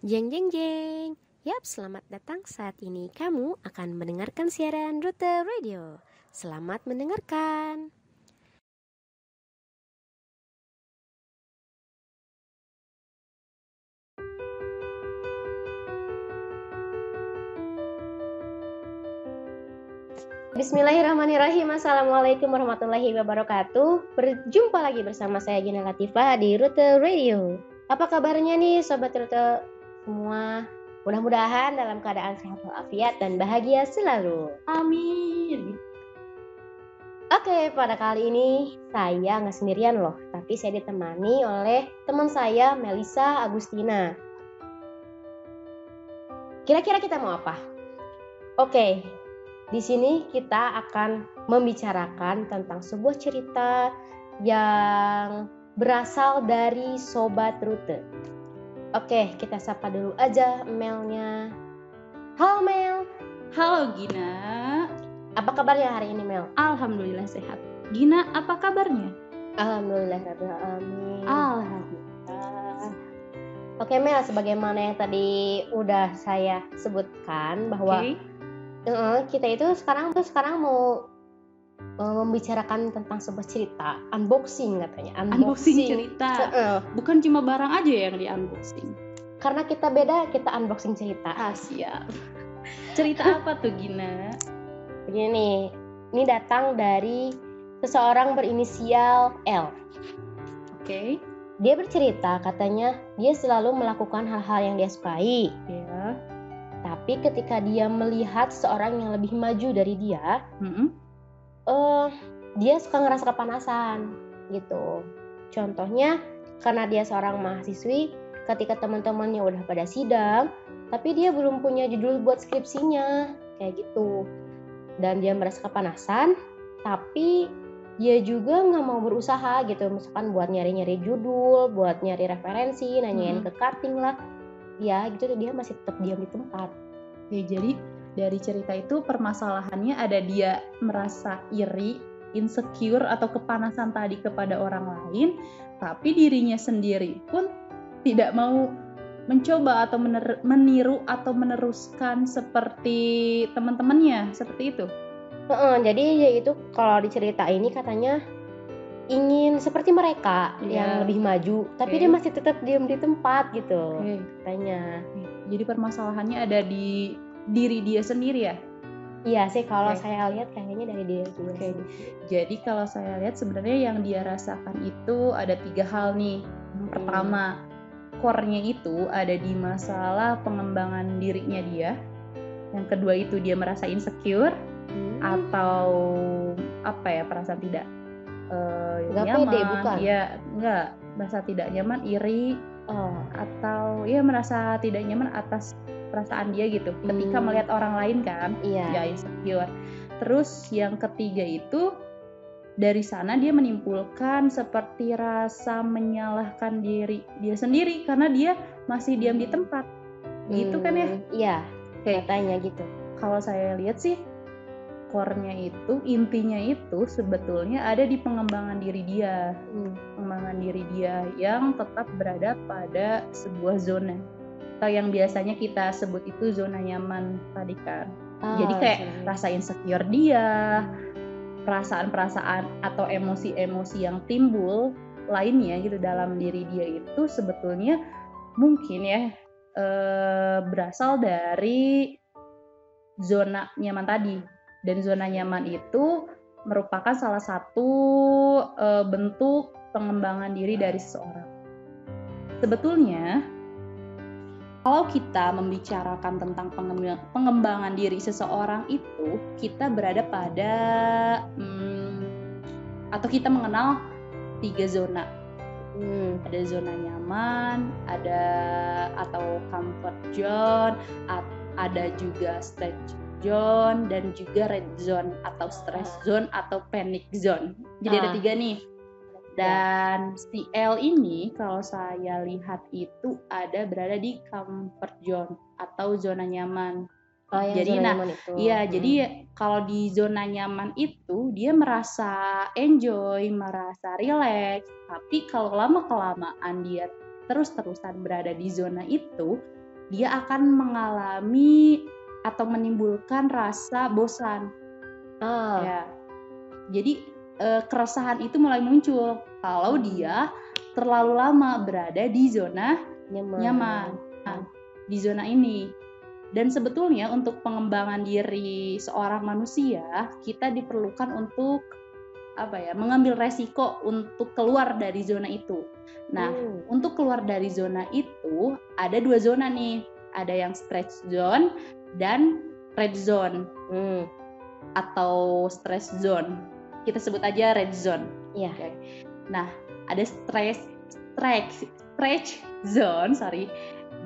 Jeng jeng jeng. Yap, selamat datang. Saat ini kamu akan mendengarkan siaran Rute Radio. Selamat mendengarkan. Bismillahirrahmanirrahim Assalamualaikum warahmatullahi wabarakatuh Berjumpa lagi bersama saya Gina Latifah di Rute Radio Apa kabarnya nih Sobat Rute semua. Mudah-mudahan dalam keadaan sehat walafiat dan bahagia selalu. Amin. Oke, pada kali ini saya nggak sendirian loh, tapi saya ditemani oleh teman saya Melisa Agustina. Kira-kira kita mau apa? Oke, di sini kita akan membicarakan tentang sebuah cerita yang berasal dari sobat rute. Oke, kita sapa dulu aja Melnya. Halo Mel. Halo Gina. Apa kabarnya hari ini Mel? Alhamdulillah sehat. Gina, apa kabarnya? Alhamdulillah rabbil alamin. Alhamdulillah. Oke Mel, sebagaimana yang tadi udah saya sebutkan bahwa Oke. eh, kita itu sekarang tuh sekarang mau eh, membicarakan tentang sebuah cerita unboxing katanya Unboxing cerita. Eh, Bukan cuma barang aja yang di unboxing. karena kita beda kita unboxing cerita Ah, siap. Cerita apa tuh Gina? begini nih ini datang dari seseorang berinisial L Oke. dia bercerita katanya dia selalu melakukan hal-hal yang dia sukai Ya. tapi ketika dia melihat seorang yang lebih maju dari dia Mm-mm. Eh dia suka ngerasa kepanasan gitu. Contohnya karena dia seorang mahasiswi, ketika teman-temannya udah pada sidang, tapi dia belum punya judul buat skripsinya, kayak gitu. Dan dia merasa kepanasan, tapi dia juga nggak mau berusaha gitu, misalkan buat nyari-nyari judul, buat nyari referensi, nanyain Hmm. ke cutting lah, ya gitu dia masih tetap diam di tempat. Oke, jadi dari cerita itu permasalahannya ada dia merasa iri, insecure atau kepanasan tadi kepada orang lain, tapi dirinya sendiri pun tidak mau mencoba atau mener- meniru atau meneruskan seperti teman-temannya, seperti itu. Heeh, jadi ya itu kalau di cerita ini katanya ingin seperti mereka Iya. yang lebih maju, tapi dia masih tetap diam di tempat gitu Oke, katanya. Jadi permasalahannya ada di diri dia sendiri ya. Iya sih kalau Oke. saya lihat kayaknya dari dia juga. Sih. Jadi kalau saya lihat sebenarnya yang dia rasakan itu ada tiga hal nih. Pertama, core-nya itu ada di masalah pengembangan dirinya dia. Yang kedua itu dia merasa insecure Hmm. atau apa ya perasaan tidak eh, Nggak nyaman. pede, bukan? Iya, enggak merasa tidak nyaman, iri Oh, atau ya merasa tidak nyaman atas perasaan dia gitu. Ketika Hmm. melihat orang lain kan, iya. ya insecure. Terus yang ketiga itu dari sana dia menimbulkan seperti rasa menyalahkan diri dia sendiri karena dia masih diam di tempat. Gitu kan ya? Hmm, Iya, Oke, katanya gitu. kalau saya lihat sih core-nya itu, intinya itu sebetulnya ada di pengembangan diri dia. Hmm. Pengembangan diri dia yang tetap berada pada sebuah zona. Atau yang biasanya kita sebut itu zona nyaman tadi kan. Jadi Oh, kayak sih. rasa insecure dia, perasaan-perasaan atau emosi-emosi yang timbul lainnya gitu dalam diri dia itu sebetulnya mungkin ya eh, berasal dari zona nyaman tadi dan zona nyaman itu merupakan salah satu eh, bentuk pengembangan diri dari seseorang. Sebetulnya kalau kita membicarakan tentang pengembangan, pengembangan diri seseorang itu, kita berada pada hmm, atau kita mengenal tiga zona. Hmm. Ada zona nyaman, ada atau comfort zone, ada juga stretch zone dan juga red zone atau stress zone atau panic zone. Jadi ada Ah. tiga nih. Dan si L ini kalau saya lihat itu ada berada di comfort zone atau zona nyaman. Oh, yang Jadi, zona nah, nyaman itu. Iya, Hmm. jadi kalau di zona nyaman itu dia merasa enjoy, merasa relax. Tapi kalau lama kelamaan dia terus-terusan berada di zona itu, dia akan mengalami atau menimbulkan rasa bosan. Ah. Ya. Jadi eh, keresahan itu mulai muncul kalau dia terlalu lama berada di zona nyaman. nyaman. Nah, di zona ini. Dan sebetulnya untuk pengembangan diri seorang manusia, kita diperlukan untuk apa ya, mengambil resiko untuk keluar dari zona itu. Nah, Hmm. untuk keluar dari zona itu ada dua zona nih. Ada yang stretch zone dan red zone Hmm. atau stress zone. Kita sebut aja red zone. Iya. Oke. Nah, ada stress stretch stretch zone, sorry,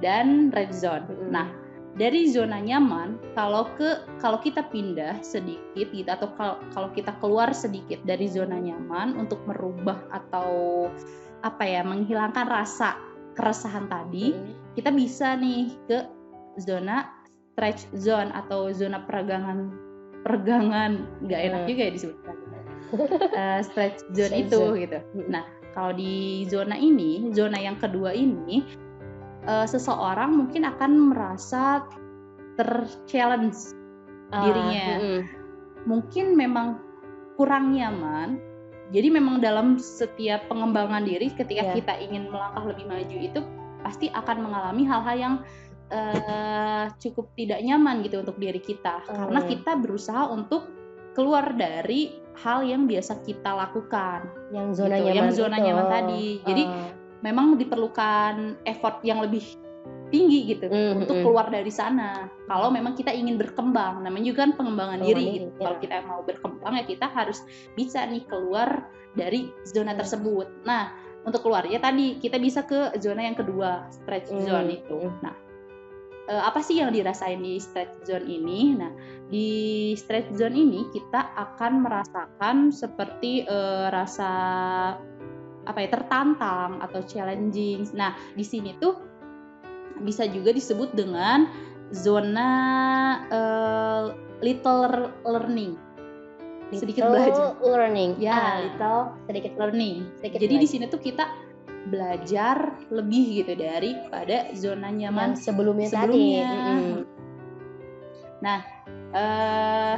dan red zone. Mm-mm. Nah, dari zona nyaman, kalau ke kalau kita pindah sedikit gitu atau kalau kalau kita keluar sedikit dari zona nyaman untuk merubah atau apa ya, menghilangkan rasa keresahan tadi, Hmm. kita bisa nih ke zona stretch zone atau zona peregangan peregangan nggak enak Hmm. juga ya disebutkan Eh, stretch zone Stretch itu zone. gitu. Nah kalau di zona ini zona yang kedua ini eh, seseorang mungkin akan merasa terchallenge Ah, dirinya. mm-mm. mungkin memang kurang nyaman. Jadi memang dalam setiap pengembangan diri ketika Iya. kita ingin melangkah lebih maju itu pasti akan mengalami hal-hal yang eh, cukup tidak nyaman gitu untuk diri kita karena Hmm. kita berusaha untuk keluar dari hal yang biasa kita lakukan. Yang zona Gitu, nyaman. yang zona itu. nyaman tadi. Jadi, Ah. Memang diperlukan effort yang lebih tinggi gitu Mm, untuk mm. keluar dari sana. Kalau memang kita ingin berkembang, namanya juga kan pengembangan Pengembangan diri. gitu. ya. Kalau kita mau berkembang ya kita harus bisa nih keluar dari zona Hmm. tersebut. Nah, untuk keluar ya tadi kita bisa ke zona yang kedua, stretch Hmm, zone itu. hmm. Nah, eh, apa sih yang dirasain di stretch zone ini? Nah, di stretch zone ini kita akan merasakan seperti eh, rasa apa ya tertantang atau challenging. Nah, di sini tuh bisa juga disebut dengan zona eh, little learning. Sedikit belajar. learning. Ya, Ah, little sedikit learning. sedikit Jadi di sini tuh kita belajar lebih gitu daripada zona nyaman yang sebelumnya, sebelumnya. tadi. Mm-mm. Nah, eh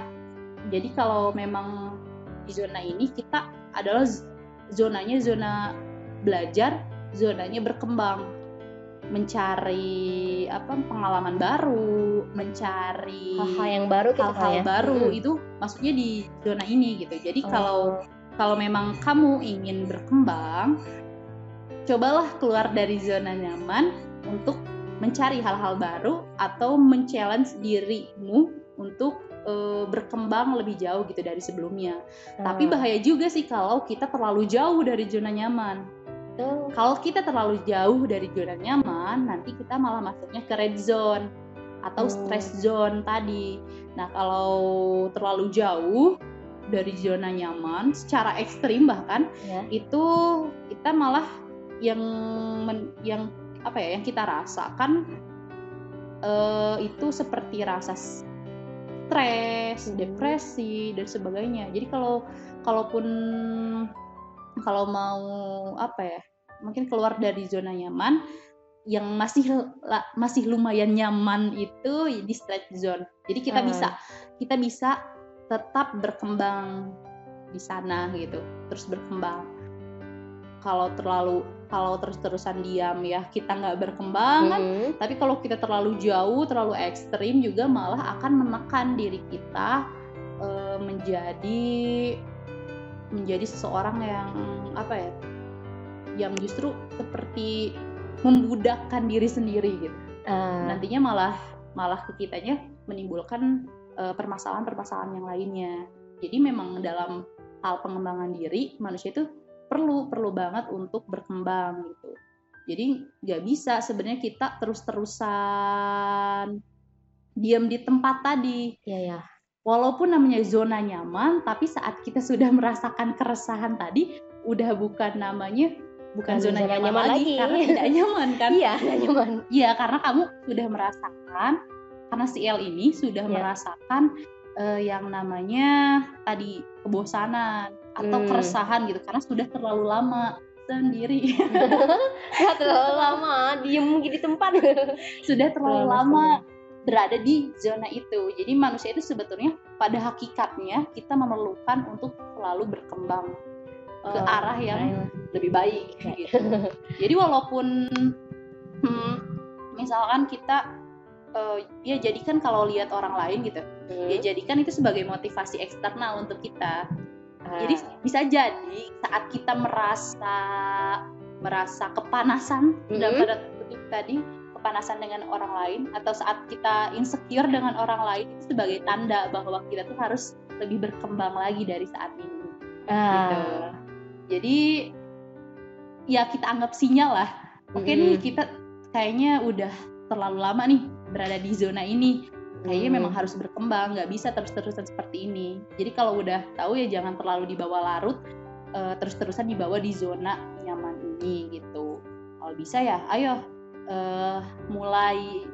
jadi kalau memang di zona ini kita adalah zonanya zona belajar, zonanya berkembang, mencari apa pengalaman baru, mencari Hal-hal yang baru gitu hal-hal ya. baru Mm-mm. itu maksudnya di zona ini gitu. Jadi Oh. kalau kalau memang kamu ingin berkembang, cobalah keluar dari zona nyaman untuk mencari hal-hal baru atau men-challenge dirimu untuk eh, berkembang lebih jauh gitu dari sebelumnya. Tapi Ah, bahaya juga sih kalau kita terlalu jauh dari zona nyaman. betul. Kalau kita terlalu jauh dari zona nyaman, nanti kita malah masuknya ke red zone atau Hmm. stress zone tadi. Nah, kalau terlalu jauh dari zona nyaman secara ekstrim bahkan ya. itu kita malah yang men- yang apa ya yang kita rasakan eh, itu seperti rasa stres, depresi dan sebagainya. Jadi kalau kalaupun kalau mau apa ya mungkin keluar dari zona nyaman yang masih masih lumayan nyaman itu di stretch zone. Jadi kita Hmm. bisa kita bisa tetap berkembang di sana gitu, terus berkembang. Kalau terlalu kalau terus-terusan diam ya kita nggak berkembang kan. Mm-mm. Tapi kalau kita terlalu jauh, terlalu ekstrim juga malah akan menekan diri kita eh, menjadi menjadi seseorang yang apa ya? Yang justru seperti membudakkan diri sendiri gitu. Ah, Nantinya malah malah ke kitanya menimbulkan eh, permasalahan-permasalahan yang lainnya. Jadi memang dalam hal pengembangan diri manusia itu perlu perlu banget untuk berkembang gitu. Jadi nggak bisa sebenarnya kita terus-terusan diam di tempat tadi. ya ya. Walaupun namanya zona nyaman, tapi saat kita sudah merasakan keresahan tadi, udah bukan namanya bukan zona, zona nyaman, nyaman lagi, lagi. karena tidak nyaman kan? Iya, nggak nyaman. Iya, karena kamu sudah merasakan, karena si L ini sudah Iya. merasakan eh, yang namanya tadi kebosanan atau Hmm. keresahan gitu, karena sudah terlalu lama sendiri Nggak terlalu lama diem gitu di tempat. sudah terlalu Terlalu lama berada di zona itu. Jadi manusia itu sebetulnya pada hakikatnya kita memerlukan untuk selalu berkembang ke Oh, arah yang lebih baik gitu. Jadi walaupun hmm, misalkan kita eh, ya jadikan kalau lihat orang lain gitu, Hmm. ya jadikan itu sebagai motivasi eksternal untuk kita. Ah. Jadi bisa jadi saat kita merasa merasa kepanasan Mhm. dalam tanda kutip tadi kepanasan dengan orang lain atau saat kita insecure dengan orang lain itu sebagai tanda bahwa kita tuh harus lebih berkembang lagi dari saat ini. gitu. Ah. Jadi ya kita anggap sinyal lah. Oke Mhm. nih kita kayaknya udah terlalu lama nih berada di zona ini. Kayaknya Hmm. memang harus berkembang, nggak bisa terus-terusan seperti ini. Jadi kalau udah tahu ya jangan terlalu dibawa larut, eh, terus-terusan dibawa di zona nyaman ini gitu. Kalau bisa ya, ayo eh, mulai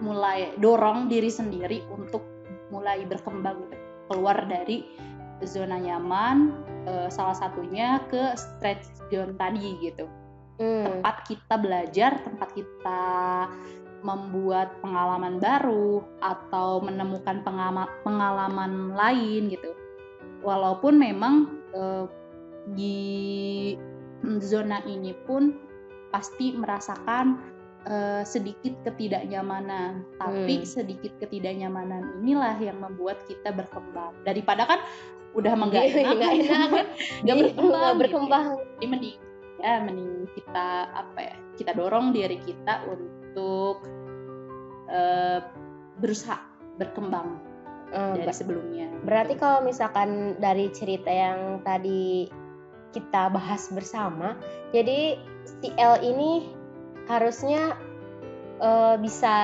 mulai dorong diri sendiri untuk mulai berkembang keluar dari zona nyaman eh, salah satunya ke stretch zone tadi gitu Hmm. tempat kita belajar tempat kita membuat pengalaman baru atau menemukan pengama- pengalaman lain gitu walaupun memang eh, di zona ini pun pasti merasakan eh, sedikit ketidaknyamanan tapi Hmm. sedikit ketidaknyamanan inilah yang membuat kita berkembang daripada kan udah Iya, menggak enak nggak enak. nggak Jadi berkembang gitu. berkembang. jadi mending ya mending kita apa ya kita dorong diri kita untuk eh, berusaha berkembang Eh, dari sebelumnya Berarti gitu. kalau misalkan dari cerita yang tadi kita bahas bersama, jadi si L ini harusnya eh, bisa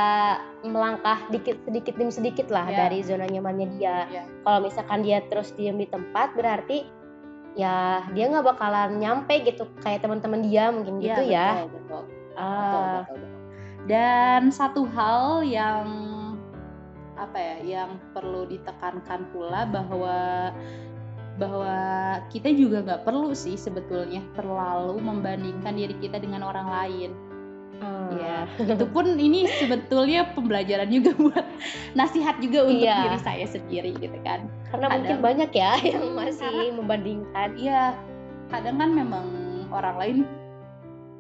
melangkah dikit sedikit demi sedikit lah Ya. dari zona nyamannya dia. Ya. Kalau misalkan dia terus diam di tempat, berarti ya dia nggak bakalan nyampe gitu kayak teman-teman dia mungkin gitu ya. betul, betul. Betul, Ah, betul, betul. Dan satu hal yang apa ya, yang perlu ditekankan pula bahwa bahwa kita juga nggak perlu sih sebetulnya terlalu membandingkan diri kita dengan orang lain. ah. Ya, itu pun ini sebetulnya pembelajaran juga buat nasihat juga untuk Iya. diri saya sendiri gitu kan. Karena Kadang- mungkin banyak ya yang masih Karena- membandingkan. Iya, kadang kan memang orang lain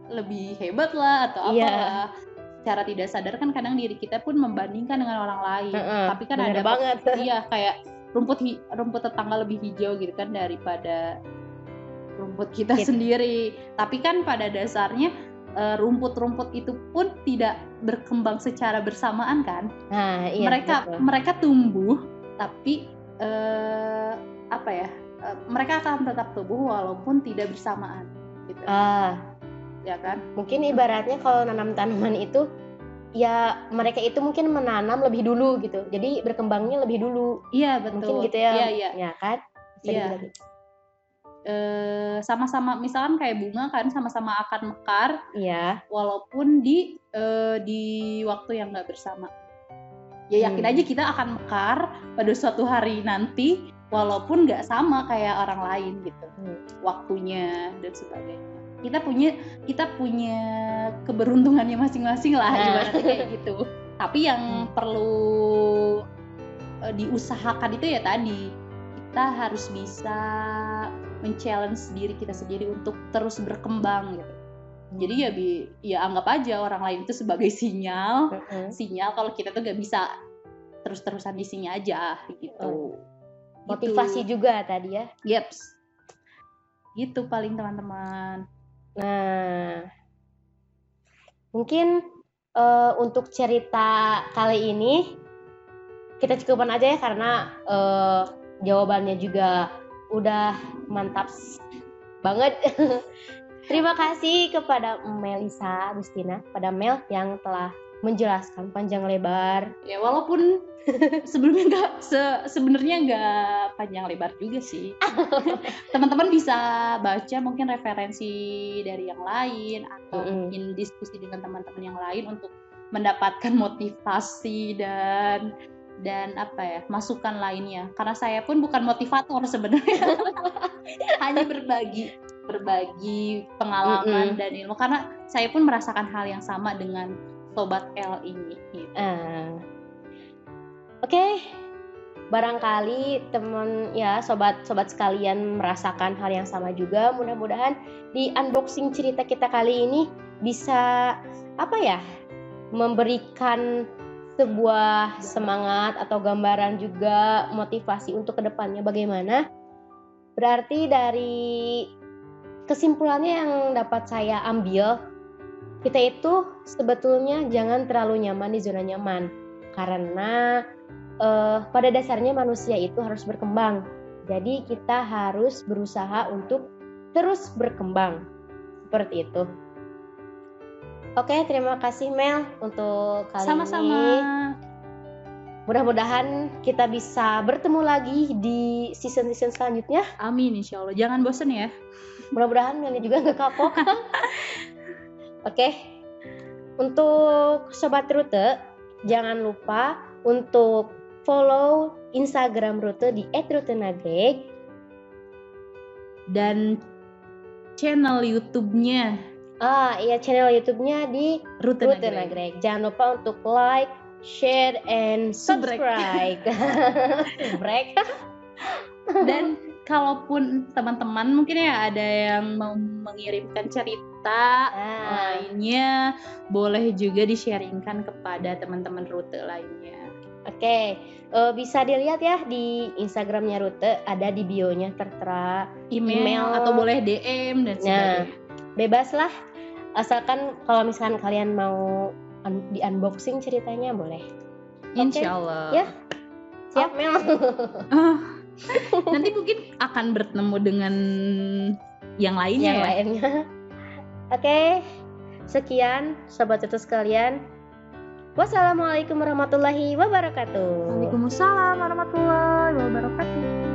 lebih hebat lah atau apa Iya. Secara tidak sadar kan kadang diri kita pun membandingkan dengan orang lain. Heeh, Tapi kan bener ada banget. iya kayak rumput rumput tetangga lebih hijau gitu kan daripada rumput kita Kita. sendiri. Tapi kan pada dasarnya eh, rumput-rumput itu pun tidak berkembang secara bersamaan kan. Nah, iya. mereka betul. mereka tumbuh tapi eh, apa ya? eh, mereka akan tetap tumbuh walaupun tidak bersamaan gitu. Ah, ya kan? mungkin ibaratnya kalau nanam tanaman itu ya mereka itu mungkin menanam lebih dulu gitu. Jadi berkembangnya lebih dulu. Iya betul. Mungkin gitu ya. Iya iya. Ya kan? Iya. gitu. Eh, sama-sama misalkan kayak bunga kan sama-sama akan mekar Iya. walaupun di eh, di waktu yang nggak bersama. Ya yakin Hmm. aja kita akan mekar pada suatu hari nanti walaupun nggak sama kayak orang lain gitu Hmm. waktunya dan sebagainya. Kita punya kita punya keberuntungannya masing-masing lah Nah. ibaratnya kayak gitu. Tapi yang perlu eh, diusahakan itu ya tadi kita harus bisa men-challenge diri kita sendiri untuk terus berkembang gitu. Jadi ya bi ya anggap aja orang lain itu sebagai sinyal, Mm-mm. sinyal kalau kita tuh gak bisa terus-terusan di sini aja gitu. Motivasi Gitu. juga tadi ya. Yeps. Gitu paling teman-teman. Nah, mungkin eh, untuk cerita kali ini kita cukupkan aja ya karena eh, jawabannya juga udah mantap banget. Terima kasih kepada Melisa Agustina, pada Mel yang telah menjelaskan panjang lebar. Ya walaupun sebelumnya nggak se- sebenarnya nggak panjang lebar juga sih. Teman-teman bisa baca mungkin referensi dari yang lain atau Mm-mm. mungkin diskusi dengan teman-teman yang lain untuk mendapatkan motivasi dan dan apa ya masukan lainnya. Karena saya pun bukan motivator sebenarnya, hanya berbagi berbagi pengalaman dan ilmu karena saya pun merasakan hal yang sama dengan sobat L ini. Gitu. Uh, Oke, okay. barangkali teman ya sobat-sobat sekalian merasakan hal yang sama juga. Mudah-mudahan di unboxing cerita kita kali ini bisa apa ya memberikan sebuah semangat atau gambaran juga motivasi untuk ke depannya bagaimana berarti dari kesimpulannya yang dapat saya ambil kita itu sebetulnya jangan terlalu nyaman di zona nyaman karena uh, pada dasarnya manusia itu harus berkembang jadi kita harus berusaha untuk terus berkembang seperti itu Oke, terima kasih Mel untuk kali Sama-sama. ini. Mudah-mudahan kita bisa bertemu lagi di season-season selanjutnya. Amin, insya Allah. Jangan bosen ya. Mudah-mudahan Mel juga nggak kapok. Oke, untuk sobat rute, jangan lupa untuk follow Instagram rute di @rutenagreg dan channel YouTube-nya Ah iya channel YouTube-nya di Rute, Rute Nagreg. Jangan lupa untuk like, share, and subscribe. Subrek. Dan kalaupun teman-teman mungkin ya ada yang mau mengirimkan cerita ah. lainnya, boleh juga di-sharingkan kepada teman-teman Rute lainnya. Oke, okay. uh, eh, bisa dilihat ya di Instagramnya Rute, ada di bionya tertera email, email atau boleh DM dan nah, sebagainya. Nah, bebas lah asalkan kalau misalkan kalian mau un di unboxing ceritanya boleh Insya okay? Allah ya siap oh. Mel nanti mungkin akan bertemu dengan yang lainnya yang ya lainnya oke sekian sobat itu sekalian Wassalamualaikum warahmatullahi wabarakatuh. Waalaikumsalam warahmatullahi wabarakatuh.